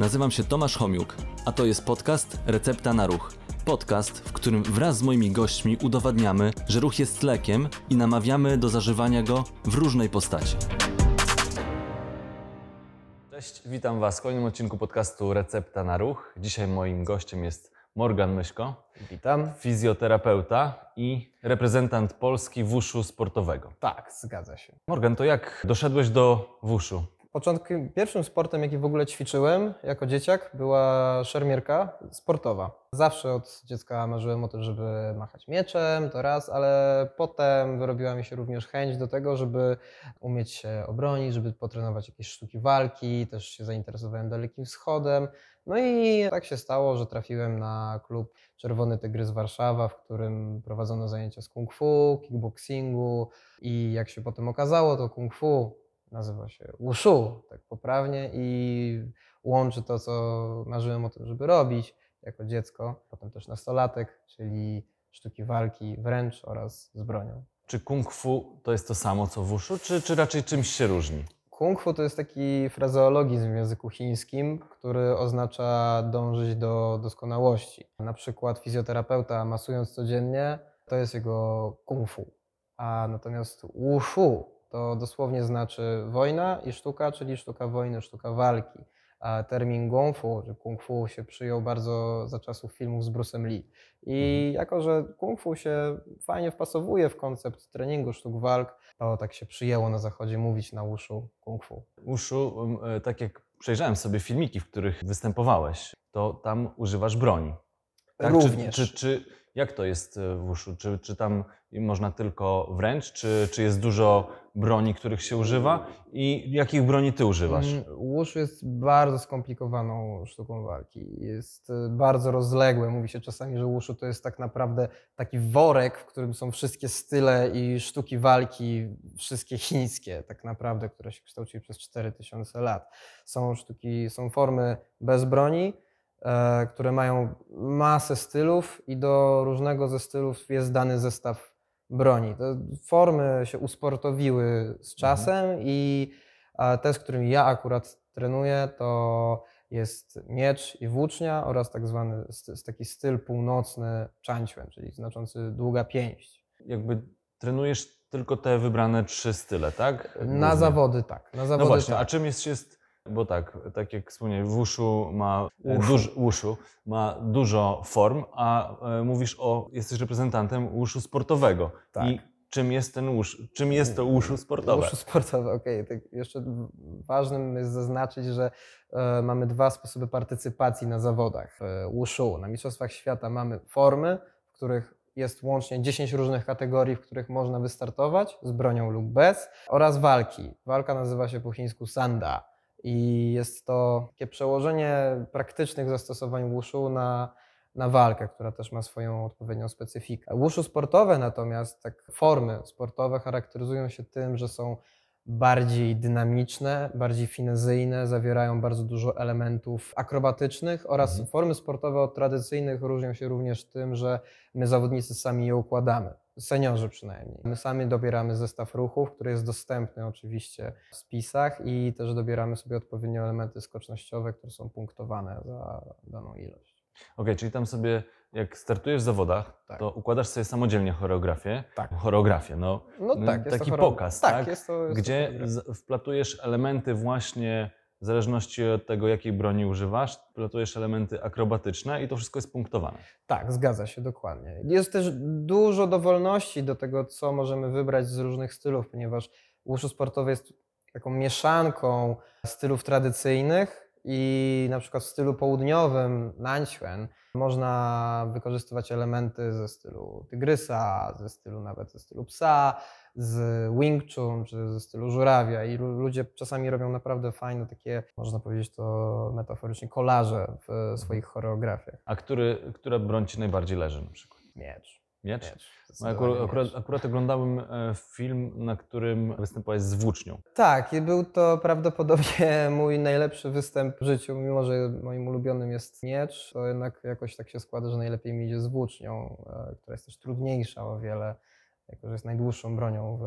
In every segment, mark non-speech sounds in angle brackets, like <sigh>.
Nazywam się Tomasz Homiuk, a to jest podcast Recepta na Ruch. Podcast, w którym wraz z moimi gośćmi udowadniamy, że ruch jest lekiem i namawiamy do zażywania go w różnej postaci. Cześć, witam Was w kolejnym odcinku podcastu Recepta na Ruch. Dzisiaj moim gościem jest Morgan Myszko, Witam. fizjoterapeuta i reprezentant Polski wuszu sportowego. Tak, zgadza się. Morgan, to jak doszedłeś do wuszu? Początkiem, pierwszym sportem, jaki w ogóle ćwiczyłem jako dzieciak, była szermierka sportowa. Zawsze od dziecka marzyłem o tym, żeby machać mieczem, to raz, ale potem wyrobiła mi się również chęć do tego, żeby umieć się obronić, żeby potrenować jakieś sztuki walki, też się zainteresowałem Dalekim Wschodem. No i tak się stało, że trafiłem na klub Czerwony Tygrys Warszawa, w którym prowadzono zajęcia z kung fu, kickboxingu i jak się potem okazało, to kung fu nazywa się Wushu, tak poprawnie i łączy to, co marzyłem o tym, żeby robić jako dziecko, potem też nastolatek, czyli sztuki walki wręcz oraz z bronią. Czy kung fu to jest to samo co wuszu, czy, czy raczej czymś się różni? Kung fu to jest taki frazeologizm w języku chińskim, który oznacza dążyć do doskonałości. Na przykład fizjoterapeuta masując codziennie, to jest jego kung fu. A natomiast wushu to dosłownie znaczy wojna i sztuka, czyli sztuka wojny, sztuka walki. A termin gong fu, czy kung fu się przyjął bardzo za czasów filmów z Bruce'em Lee. I jako, że kung fu się fajnie wpasowuje w koncept treningu sztuk walk, to tak się przyjęło na zachodzie mówić na uszu kung fu. Wushu, em, tak jak przejrzałem sobie filmiki, w których występowałeś, to tam używasz broni. Tak? Również. Czy, czy, czy jak to jest e, w wushu? Czy, czy tam można tylko wręcz, czy, czy jest dużo broni, których się używa? I jakich broni ty używasz? Mm, Wushu jest bardzo skomplikowaną sztuką walki. Jest y, bardzo rozległe. Mówi się czasami, że wushu to jest tak naprawdę taki worek, w którym są wszystkie style i sztuki walki, wszystkie chińskie, tak naprawdę, które się kształciły przez 4000 lat. Są sztuki, są formy bez broni, e, które mają masę stylów i do różnego ze stylów jest dany zestaw broni. Te formy się usportowiły z czasem i a te, z którymi ja akurat trenuję, to jest miecz i włócznia oraz tak zwany taki styl północny czańćłem, czyli znaczący długa pięść. Jakby trenujesz tylko te wybrane trzy style, tak? Na zawody tak, na No zawody właśnie, tak. a czym jest, jest bo tak, tak jak wspomniałem, wushu ma, duż, wushu ma dużo form, a e, mówisz o, jesteś reprezentantem wushu sportowego. Tak. I czym jest ten wushu? Czym jest to wushu sportowe? Wushu sportowe, okej. Tak jeszcze ważnym jest zaznaczyć, że e, mamy dwa sposoby partycypacji na zawodach e, Wushu. Na Mistrzostwach Świata mamy formy, w których jest łącznie 10 różnych kategorii, w których można wystartować z bronią lub bez, oraz walki. Walka nazywa się po chińsku sanda i jest to takie przełożenie praktycznych zastosowań Wushu na, na walkę, która też ma swoją odpowiednią specyfikę. Wushu sportowe natomiast, tak formy sportowe charakteryzują się tym, że są bardziej dynamiczne, bardziej finezyjne, zawierają bardzo dużo elementów akrobatycznych oraz Mhm. formy sportowe od tradycyjnych różnią się również tym, że my zawodnicy sami je układamy. Seniorzy przynajmniej. My sami dobieramy zestaw ruchów, który jest dostępny oczywiście w spisach i też dobieramy sobie odpowiednio elementy skocznościowe, które są punktowane za daną ilość. Okej, czyli tam sobie, jak startujesz w zawodach, Tak. to układasz sobie samodzielnie choreografię. Tak. Choreografię, no. No tak, jest taki to choreo- pokaz, tak? Jest to, jest to gdzie choreografia. z- wplatujesz elementy właśnie w zależności od tego, jakiej broni używasz, wplatujesz elementy akrobatyczne i to wszystko jest punktowane. Tak, zgadza się dokładnie. Jest też dużo dowolności do tego, co możemy wybrać z różnych stylów, ponieważ wushu sportowy jest taką mieszanką stylów tradycyjnych i na przykład w stylu południowym, Nanchuan, można wykorzystywać elementy ze stylu tygrysa, ze stylu nawet ze stylu psa, z Wing Chun czy ze stylu żurawia i lu- ludzie czasami robią naprawdę fajne takie, można powiedzieć to metaforycznie, kolaże w swoich choreografiach. A który, która broń ci najbardziej leży na przykład? Miecz. Miecz? Miecz. No, akurat, akurat, akurat oglądałem e, film, na którym występowałeś z włócznią. Tak, i był to prawdopodobnie <laughs> mój najlepszy występ w życiu, mimo że moim ulubionym jest miecz, to jednak jakoś tak się składa, że najlepiej mi idzie z włócznią, e, która jest też trudniejsza o wiele jako że jest najdłuższą bronią w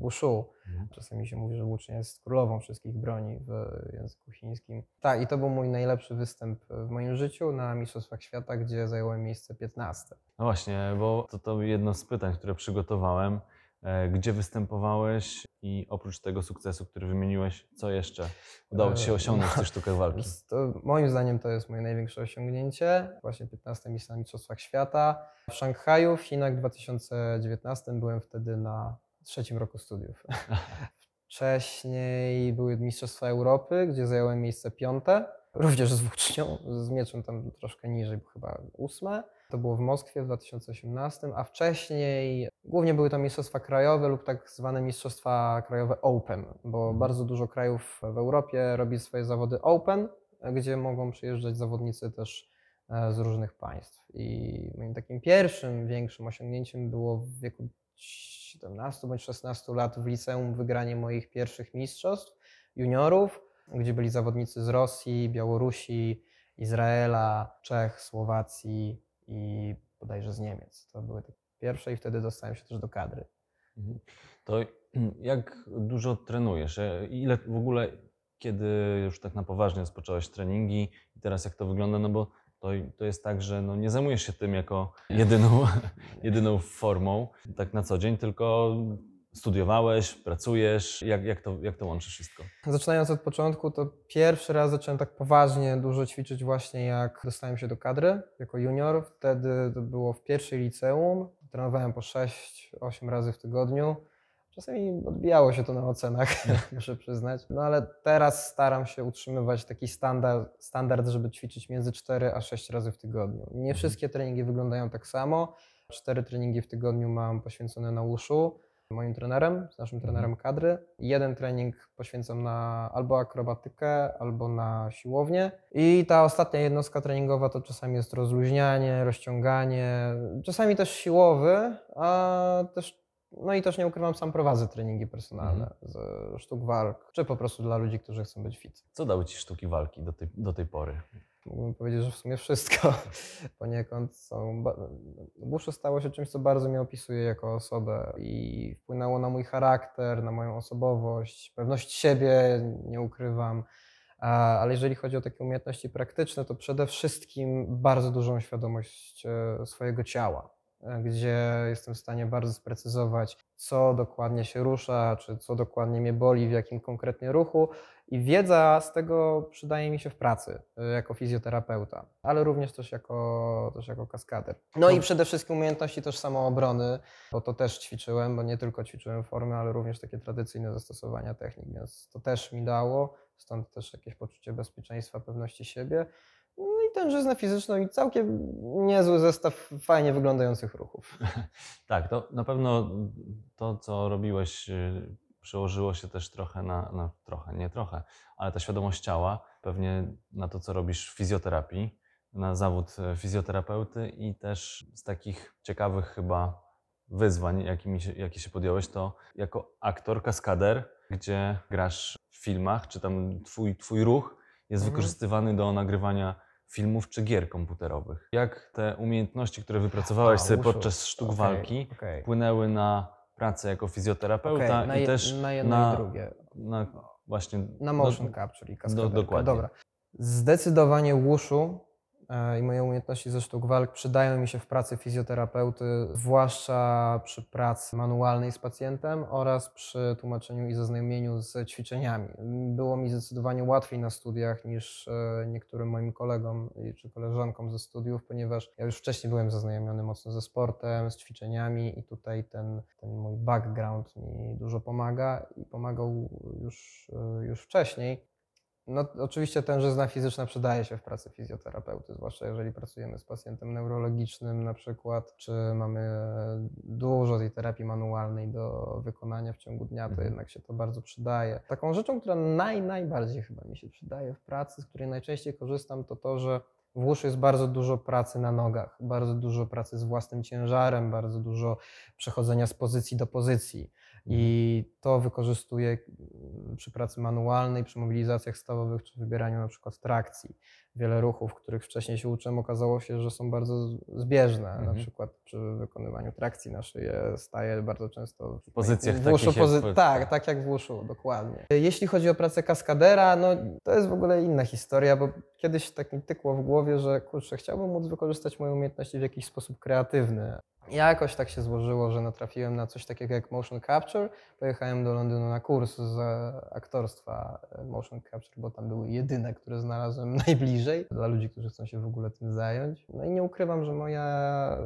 wushu. Mhm. Czasami się mówi, że włócznia jest królową wszystkich broni w języku chińskim. Tak, i to był mój najlepszy występ w moim życiu na Mistrzostwach Świata, gdzie zająłem miejsce 15. No właśnie, bo to, to jedno z pytań, które przygotowałem. E, Gdzie występowałeś i oprócz tego sukcesu, który wymieniłeś, co jeszcze udało Ci się E, osiągnąć w tych sztukach walki? Więc To, moim zdaniem to jest moje największe osiągnięcie. Właśnie 15 miejsce na Mistrzostwach Świata. W Szanghaju, w Chinach w 2019 byłem wtedy na trzecim roku studiów. <laughs> Wcześniej były Mistrzostwa Europy, gdzie zająłem miejsce piąte. Również z włócznią, z mieczem tam troszkę niżej, bo chyba ósme. To było w Moskwie w 2018, a wcześniej głównie były to mistrzostwa krajowe lub tak zwane mistrzostwa krajowe Open, bo bardzo dużo krajów w Europie robi swoje zawody Open, gdzie mogą przyjeżdżać zawodnicy też e, z różnych państw. I moim takim pierwszym większym osiągnięciem było w wieku 17 bądź 16 lat w liceum wygranie moich pierwszych mistrzostw juniorów, gdzie byli zawodnicy z Rosji, Białorusi, Izraela, Czech, Słowacji i bodajże z Niemiec. To były te pierwsze i wtedy dostałem się też do kadry. Mhm. To <clears throat> jak dużo trenujesz? E, Ile w ogóle, kiedy już tak na poważnie rozpocząłeś treningi i teraz jak to wygląda? No bo to, to jest tak, że no nie zajmujesz się tym jako jedyną, <laughs> jedyną formą tak na co dzień, tylko studiowałeś, pracujesz. Jak, jak, to, jak to łączysz wszystko? Zaczynając od początku, to pierwszy raz zacząłem tak poważnie dużo ćwiczyć właśnie jak dostałem się do kadry jako junior. Wtedy to było w pierwszej liceum. Trenowałem po 6-8 razy w tygodniu. Czasami odbijało się to na ocenach, <laughs> <laughs> muszę przyznać. No ale teraz staram się utrzymywać taki standard, standard, żeby ćwiczyć między 4 a 6 razy w tygodniu. Nie wszystkie treningi wyglądają tak samo. Cztery treningi w tygodniu mam poświęcone na uszu moim trenerem, z naszym trenerem kadry. Jeden trening poświęcam na albo akrobatykę, albo na siłownię. I ta ostatnia jednostka treningowa to czasami jest rozluźnianie, rozciąganie, czasami też siłowy, a też, no i też nie ukrywam, sam prowadzę treningi personalne z sztuk walk, czy po prostu dla ludzi, którzy chcą być fit. Co dały Ci sztuki walki do tej, do tej pory? Mógłbym powiedzieć, że w sumie wszystko <laughs> poniekąd są. Bushu stało się czymś, co bardzo mnie opisuje jako osobę i wpłynęło na mój charakter, na moją osobowość, pewność siebie, nie ukrywam. Ale jeżeli chodzi o takie umiejętności praktyczne, to przede wszystkim bardzo dużą świadomość e, swojego ciała, e, gdzie jestem w stanie bardzo sprecyzować, co dokładnie się rusza, czy co dokładnie mnie boli, w jakim konkretnie ruchu. I wiedza z tego przydaje mi się w pracy y, jako fizjoterapeuta, ale również też jako, też jako kaskader. No i przede wszystkim umiejętności też samoobrony, bo to też ćwiczyłem, bo nie tylko ćwiczyłem formy, ale również takie tradycyjne zastosowania technik, więc to też mi dało, stąd też jakieś poczucie bezpieczeństwa, pewności siebie. No i tężyzna fizyczna i całkiem niezły zestaw fajnie wyglądających ruchów. <laughs> Tak, to na pewno to, co robiłeś, y, przełożyło się też trochę na, na trochę, nie trochę, ale ta świadomość ciała, pewnie na to, co robisz w fizjoterapii, na zawód e, fizjoterapeuty i też z takich ciekawych chyba wyzwań, jakimi się, jakie się podjąłeś, to jako aktor, kaskader, gdzie grasz w filmach, czy tam twój, twój ruch jest Mhm. wykorzystywany do nagrywania filmów czy gier komputerowych. Jak te umiejętności, które wypracowałeś A, sobie podczas sztuk Okej, walki, okej. wpłynęły na pracę jako fizjoterapeuta Okej, na, i też na jedno na, i drugie. na właśnie Na do- motion capture i kaskaderkę. dokładnie. Dobra. Zdecydowanie wushu e, i moje umiejętności ze sztuk walk przydają mi się w pracy fizjoterapeuty, zwłaszcza przy pracy manualnej z pacjentem oraz przy tłumaczeniu i zaznajomieniu z ćwiczeniami. Było mi zdecydowanie łatwiej na studiach niż e, niektórym moim kolegom czy koleżankom ze studiów, ponieważ ja już wcześniej byłem zaznajomiony mocno ze sportem, z ćwiczeniami i tutaj ten, ten mój background mi dużo pomaga i pomagał już, e, już wcześniej. No, oczywiście tężyzna fizyczna przydaje się w pracy fizjoterapeuty, zwłaszcza jeżeli pracujemy z pacjentem neurologicznym na przykład, czy mamy dużo tej terapii manualnej do wykonania w ciągu dnia, to Mhm. jednak się to bardzo przydaje. Taką rzeczą, która naj, najbardziej chyba mi się przydaje w pracy, z której najczęściej korzystam, to to, że w łóżku jest bardzo dużo pracy na nogach, bardzo dużo pracy z własnym ciężarem, bardzo dużo przechodzenia z pozycji do pozycji. I to wykorzystuję mm, przy pracy manualnej, przy mobilizacjach stawowych czy wybieraniu na przykład trakcji. Wiele ruchów, których wcześniej się uczyłem, okazało się, że są bardzo zbieżne. Na Mhm. przykład przy wykonywaniu trakcji na szyję staję bardzo często w pozycjach w uszu, pozy- w- Tak, tak jak w uszu, dokładnie. Jeśli chodzi o pracę kaskadera, no to jest w ogóle inna historia, bo kiedyś tak mi tykło w głowie, że kurczę, chciałbym móc wykorzystać moje umiejętności w jakiś sposób kreatywny. Jakoś tak się złożyło, że natrafiłem na coś takiego jak motion capture. Pojechałem do Londynu na kurs z aktorstwa e, motion capture, bo tam były jedyne, które znalazłem <laughs> najbliżej dla ludzi, którzy chcą się w ogóle tym zająć. No i nie ukrywam, że moja,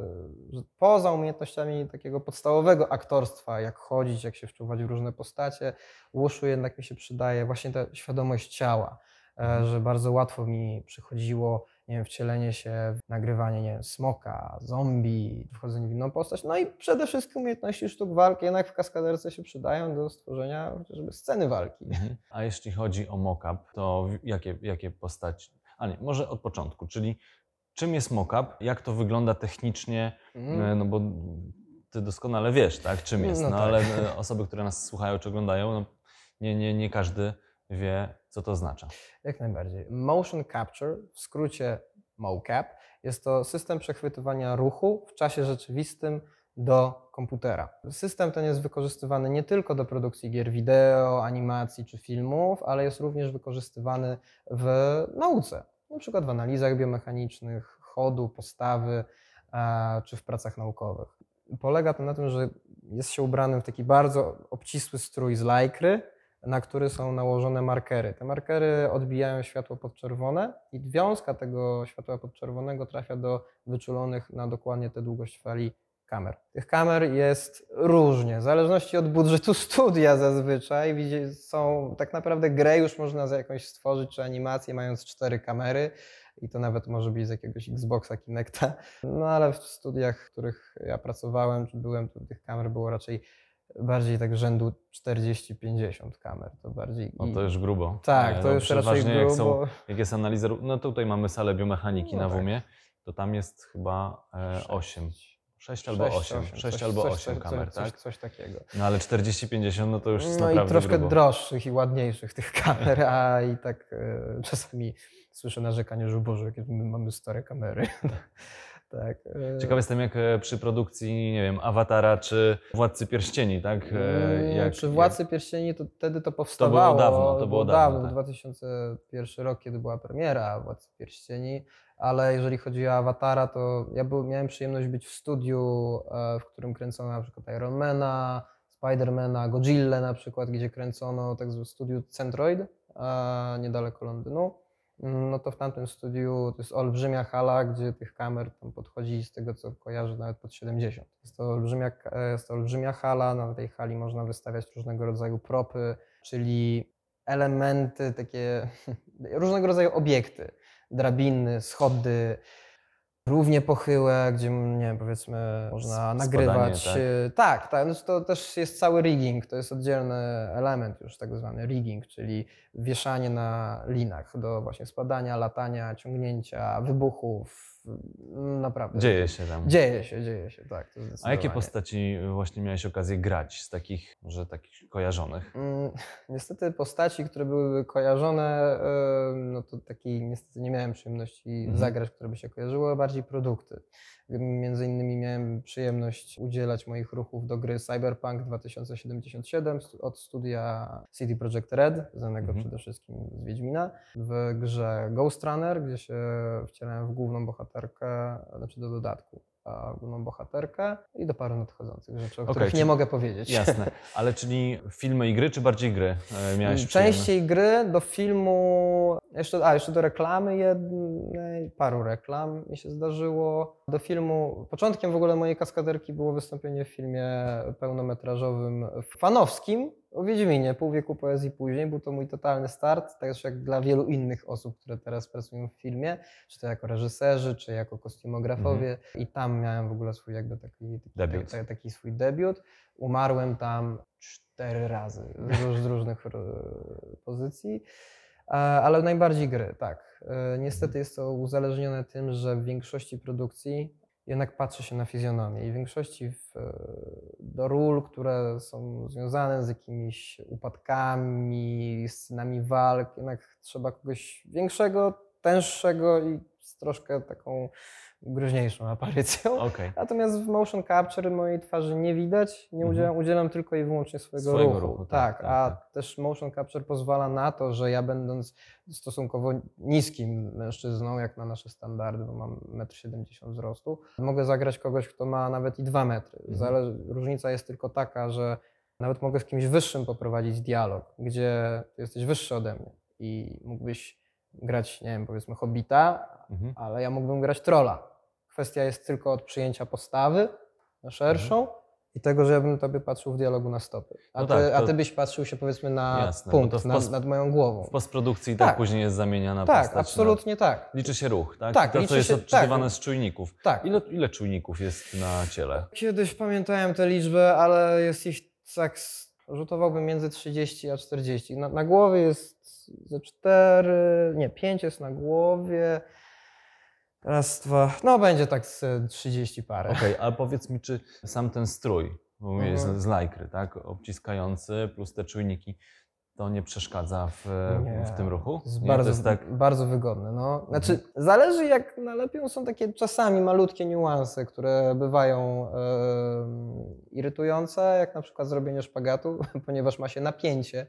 że poza umiejętnościami takiego podstawowego aktorstwa, jak chodzić, jak się wczuwać w różne postacie, Łuszu jednak mi się przydaje właśnie ta świadomość ciała, e, że bardzo łatwo mi przychodziło nie wiem, wcielenie się w nagrywanie, nie wiem, smoka, zombie, wchodzenie w inną postać. No i przede wszystkim umiejętności sztuk walki jednak w kaskaderce się przydają do stworzenia chociażby sceny walki. Mhm. A jeśli chodzi o mock-up, to jakie, jakie postaci? A nie, może od początku, czyli czym jest mock-up, jak to wygląda technicznie, Mm. E, no bo ty doskonale wiesz, tak, czym jest, no, No tak. ale e, <laughs> osoby, które nas słuchają czy oglądają, no, nie, nie, nie każdy wie, co to oznacza. Jak najbardziej. Motion capture, w skrócie mocap, jest to system przechwytywania ruchu w czasie rzeczywistym do komputera. System ten jest wykorzystywany nie tylko do produkcji gier wideo, animacji czy filmów, ale jest również wykorzystywany w nauce, na przykład w analizach biomechanicznych, chodu, postawy e, czy w pracach naukowych. Polega to na tym, że jest się ubranym w taki bardzo obcisły strój z lajkry, na który są nałożone markery. Te markery odbijają światło podczerwone i wiązka tego światła podczerwonego trafia do wyczulonych na dokładnie tę długość fali kamer. Tych kamer jest różnie, w zależności od budżetu <laughs> studia zazwyczaj. Są tak naprawdę grę już można za jakąś stworzyć, czy animację, mając cztery kamery. I to nawet może być z jakiegoś Xboxa Kinecta. No ale w studiach, w których ja pracowałem, czy byłem, to tych kamer było raczej bardziej tak rzędu 40-50 kamer. To bardziej. No to już grubo. tak, E, to no, już raczej przeważnie jak, są, grubo. jak jest analiza, no tutaj mamy salę biomechaniki No na tak. WUMie, to tam jest chyba Sześć. 8. 6 albo 8, 6 coś- albo coś- 8 coś- kamer, coś, tak? Coś takiego. No ale 40-50 no to już jest No i naprawdę troszkę grubo. droższych i ładniejszych tych kamer, a i tak e, czasami słyszę narzekanie, że Boże, jakie my mamy stare kamery. <laughs> tak. e, Ciekaw jestem, jak e, przy produkcji, nie wiem, Awatara czy Władcy Pierścieni, tak? E, Mm, Jak, Przy Władcy Pierścieni to wtedy to powstawało. dawno, to było dawno, tak. 2001 rok, kiedy była premiera Władcy Pierścieni, ale jeżeli chodzi o Awatara, to ja był, miałem przyjemność być w studiu, w którym kręcono na przykład Ironmana, Spidermana, Godzilla na przykład, gdzie kręcono tak zwane studiu Centroid, niedaleko Londynu. No to w tamtym studiu to jest olbrzymia hala, gdzie tych kamer tam podchodzi z tego co kojarzę nawet pod 70. Jest to olbrzymia, jest to olbrzymia hala, na tej hali można wystawiać różnego rodzaju propy, czyli elementy takie, <laughs> różnego rodzaju obiekty, drabiny, schody, równie pochyłe, gdzie nie wiem, powiedzmy można Spadanie, nagrywać. tak? e, Tak, tak, znaczy to też jest cały rigging, to jest oddzielny element już tak zwany rigging, czyli wieszanie na linach do właśnie spadania, latania, ciągnięcia, wybuchów. Naprawdę. Dzieje się tam. Dzieje się, dzieje się, tak. To A jakie postaci właśnie miałeś okazję grać z takich, może takich kojarzonych? Mm, Niestety postaci, które były kojarzone, no to takiej niestety nie miałem przyjemności Mhm. zagrać, które by się kojarzyły, bardziej produkty. Między innymi miałem przyjemność udzielać moich ruchów do gry Cyberpunk 2077 stu- od studia CD Projekt Red, znanego Mhm. przede wszystkim z Wiedźmina, w grze Ghost Runner, gdzie się wcielałem w główną bohaterkę, znaczy do dodatku, a główną bohaterkę i do paru nadchodzących rzeczy, o Okej, których nie mogę powiedzieć. Jasne, ale czyli filmy i gry, czy bardziej gry e, miałeś? Częściej gry, do filmu, jeszcze, a jeszcze do reklamy jednej, paru reklam mi się zdarzyło. Do filmu, początkiem w ogóle mojej kaskaderki było wystąpienie w filmie pełnometrażowym fanowskim o Wiedźminie, pół wieku poezji później. Był to mój totalny start, tak jak dla wielu innych osób, które teraz pracują w filmie, czy to jako reżyserzy, czy jako kostiumografowie. I tam miałem w ogóle swój jakby taki, taki, Debiut. taki, taki swój debiut. Umarłem tam cztery razy z, róż- z różnych e, pozycji, ale najbardziej gry, tak. E, Niestety jest to uzależnione tym, że w większości produkcji jednak patrzy się na fizjonomię i w większości w, do ról, które są związane z jakimiś upadkami, scenami walk, jednak trzeba kogoś większego, tęższego i z troszkę taką groźniejszą aparycją. Okej. Natomiast w motion capture mojej twarzy nie widać, nie Mhm. udzielam, udzielam tylko i wyłącznie swojego, Swojego ruchu. ruchu, tak, tak, tak, a tak. też motion capture pozwala na to, że ja będąc stosunkowo niskim mężczyzną, jak na nasze standardy, bo mam 1,70 m wzrostu, mogę zagrać kogoś, kto ma nawet i 2 metry. Mhm. Zale- różnica jest tylko taka, że nawet mogę z kimś wyższym poprowadzić dialog, gdzie jesteś wyższy ode mnie i mógłbyś grać, nie wiem, powiedzmy Hobbita, Mhm. ale ja mógłbym grać trolla. Kwestia jest tylko od przyjęcia postawy na szerszą i tego, że ja bym tobie patrzył w dialogu na stopy. A, No ty, tak, a to- ty byś patrzył się powiedzmy na Jasne, to punkt nad, nad moją głową. W postprodukcji tak, Tak. później jest zamieniana tak, postać. absolutnie tak. Na... Liczy się ruch, tak? Tak, To, co jest się- odczytywane tak. z czujników. Tak. Ile, ile czujników jest na ciele? Kiedyś pamiętałem tę liczbę, ale jest ich tak, rzutowałbym między 30 a 40. Na, na głowie jest ze 4, nie, 5 jest na głowie. Raz, dwa, no będzie tak z 30 parę. Okej, ale powiedz mi, czy sam ten strój, bo mówię, Mhm. z lajkry, tak? Obciskający plus te czujniki, to nie przeszkadza w, Nie, w tym ruchu? Jest, Nie? bardzo, to jest tak. Mhm. bardzo wygodne. No. Znaczy, zależy jak nalepią, są takie czasami malutkie niuanse, które bywają irytujące, jak na przykład zrobienie szpagatu, <laughs> ponieważ ma się napięcie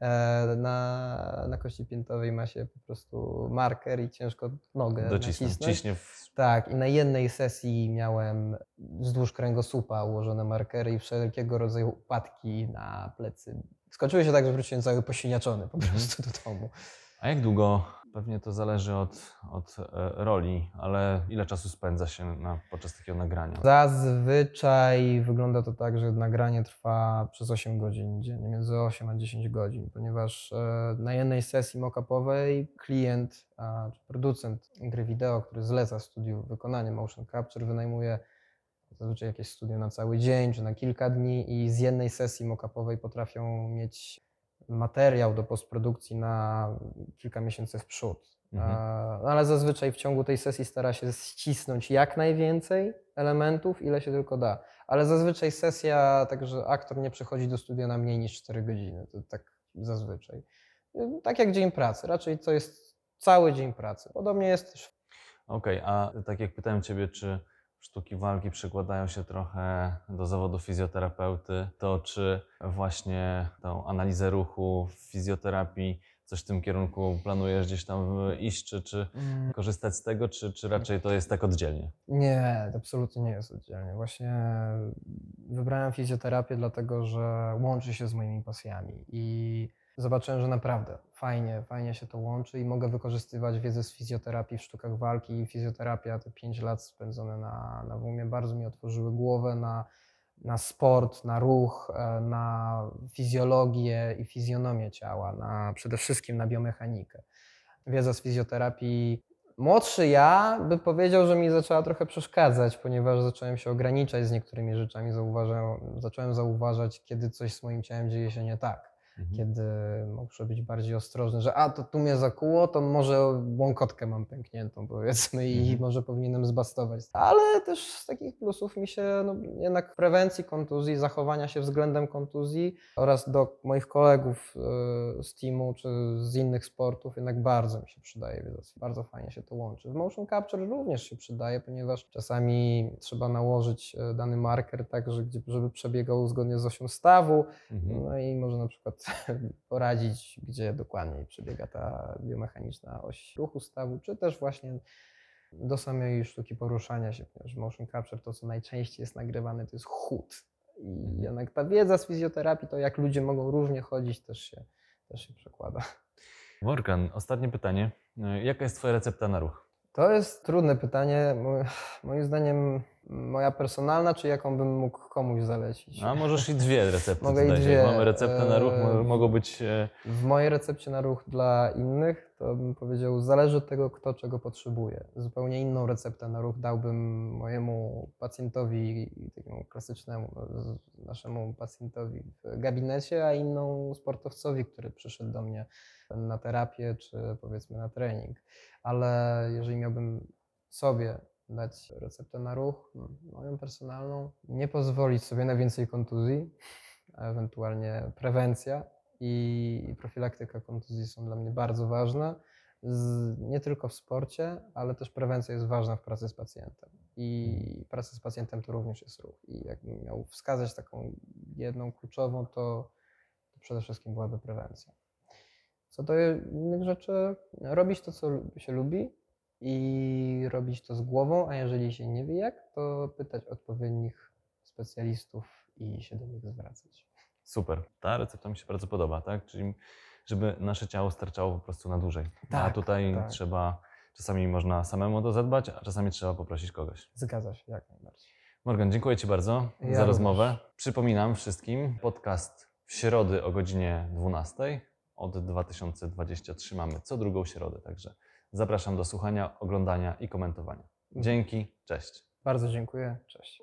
e, na, na kości piętowej, ma się po prostu marker i ciężko nogę Docisnąć, nacisnąć. ciśnie w... Tak, i na jednej sesji miałem wzdłuż kręgosłupa ułożone markery i wszelkiego rodzaju upadki na plecy. Skończyło się tak, że wróciłem cały poświniaczony po Mhm. prostu do domu. A jak długo? Pewnie to zależy od, od e, roli, ale ile czasu spędza się na, podczas takiego nagrania? Zazwyczaj wygląda to tak, że nagranie trwa przez 8 godzin dziennie, między 8 a 10 godzin, ponieważ e, na jednej sesji mock-upowej klient a, czy producent gry wideo, który zleca studiu wykonanie motion capture, wynajmuje zazwyczaj jakieś studio na cały dzień czy na kilka dni i z jednej sesji mock-upowej potrafią mieć materiał do postprodukcji na kilka miesięcy w przód. Mhm. E, No ale zazwyczaj w ciągu tej sesji stara się ścisnąć jak najwięcej elementów, ile się tylko da. Ale zazwyczaj sesja, także aktor nie przychodzi do studia na mniej niż 4 godziny. To tak zazwyczaj. Tak jak dzień pracy. Raczej to jest cały dzień pracy. Podobnie jest też Okej, a tak jak pytałem Ciebie, czy sztuki walki przekładają się trochę do zawodu fizjoterapeuty, to czy właśnie tą analizę ruchu w fizjoterapii, coś w tym kierunku planujesz gdzieś tam iść, czy, czy korzystać z tego, czy, czy raczej to jest tak oddzielnie? Nie, absolutnie nie jest oddzielnie. Właśnie wybrałem fizjoterapię dlatego, że łączy się z moimi pasjami i zobaczyłem, że naprawdę fajnie, fajnie się to łączy i mogę wykorzystywać wiedzę z fizjoterapii w sztukach walki. Fizjoterapia, te 5 lat spędzone na, na WUM-ie bardzo mi otworzyły głowę na, na sport, na ruch, e, na fizjologię i fizjonomię ciała, na, przede wszystkim na biomechanikę. Wiedza z fizjoterapii Młodszy ja by powiedział, że mi zaczęła trochę przeszkadzać, ponieważ zacząłem się ograniczać z niektórymi rzeczami. Zauważę, zacząłem zauważać, kiedy coś z moim ciałem dzieje się nie tak. Mhm. Kiedy muszę być bardziej ostrożny, że a to tu mnie zakuło, to może łąkotkę mam pękniętą powiedzmy i Mhm. może powinienem zbastować. Ale też z takich plusów mi się no, jednak prewencji kontuzji, zachowania się względem kontuzji oraz do moich kolegów e, z teamu czy z innych sportów jednak bardzo mi się przydaje wiedza. Bardzo fajnie się to łączy. W motion capture również się przydaje, ponieważ czasami trzeba nałożyć e, dany marker tak, że, żeby przebiegał zgodnie z osią stawu, Mhm. no i może na przykład <laughs> poradzić, gdzie dokładniej przebiega ta biomechaniczna oś ruchu stawu, czy też właśnie do samej sztuki poruszania się, ponieważ motion capture to, co najczęściej jest nagrywane, to jest chód. I Mhm. jednak ta wiedza z fizjoterapii, to jak ludzie mogą różnie chodzić, też się, też się przekłada. Morgan, ostatnie pytanie. E, Jaka jest Twoja recepta na ruch? To jest trudne pytanie. Mo- Moim zdaniem moja personalna, czy jaką bym mógł komuś zalecić? A możesz i dwie recepty Mogę i dwie. Mamy receptę na ruch, E, mogą być... e, W mojej recepcie na ruch dla innych to bym powiedział, zależy od tego, kto czego potrzebuje. Zupełnie inną receptę na ruch dałbym mojemu pacjentowi, takiemu klasycznemu, no, naszemu pacjentowi w gabinecie, a inną sportowcowi, który przyszedł do mnie na terapię czy powiedzmy na trening. Ale jeżeli miałbym sobie dać receptę na ruch, moją personalną, nie pozwolić sobie na więcej kontuzji, ewentualnie prewencja i profilaktyka kontuzji są dla mnie bardzo ważne. Z, nie tylko w sporcie, ale też prewencja jest ważna w pracy z pacjentem. I praca z pacjentem to również jest ruch. I jakbym miał wskazać taką jedną kluczową, to, to przede wszystkim byłaby prewencja. Co do innych rzeczy, robić to, co się lubi i robić to z głową, a jeżeli się nie wie jak, to pytać odpowiednich specjalistów i się do nich zwracać. Super. Ta recepta mi się bardzo podoba, tak? Czyli żeby nasze ciało starczało po prostu na dłużej. a Tak, tutaj tak. trzeba, czasami można samemu to zadbać, a czasami trzeba poprosić kogoś. Zgadza się, jak najbardziej. Morgan, dziękuję Ci bardzo Ja za rozmowę. Przypominam wszystkim, podcast w środę o godzinie 12. Od 2023 mamy co drugą środę, także zapraszam do słuchania, oglądania i komentowania. Dzięki, cześć. Bardzo dziękuję. Cześć.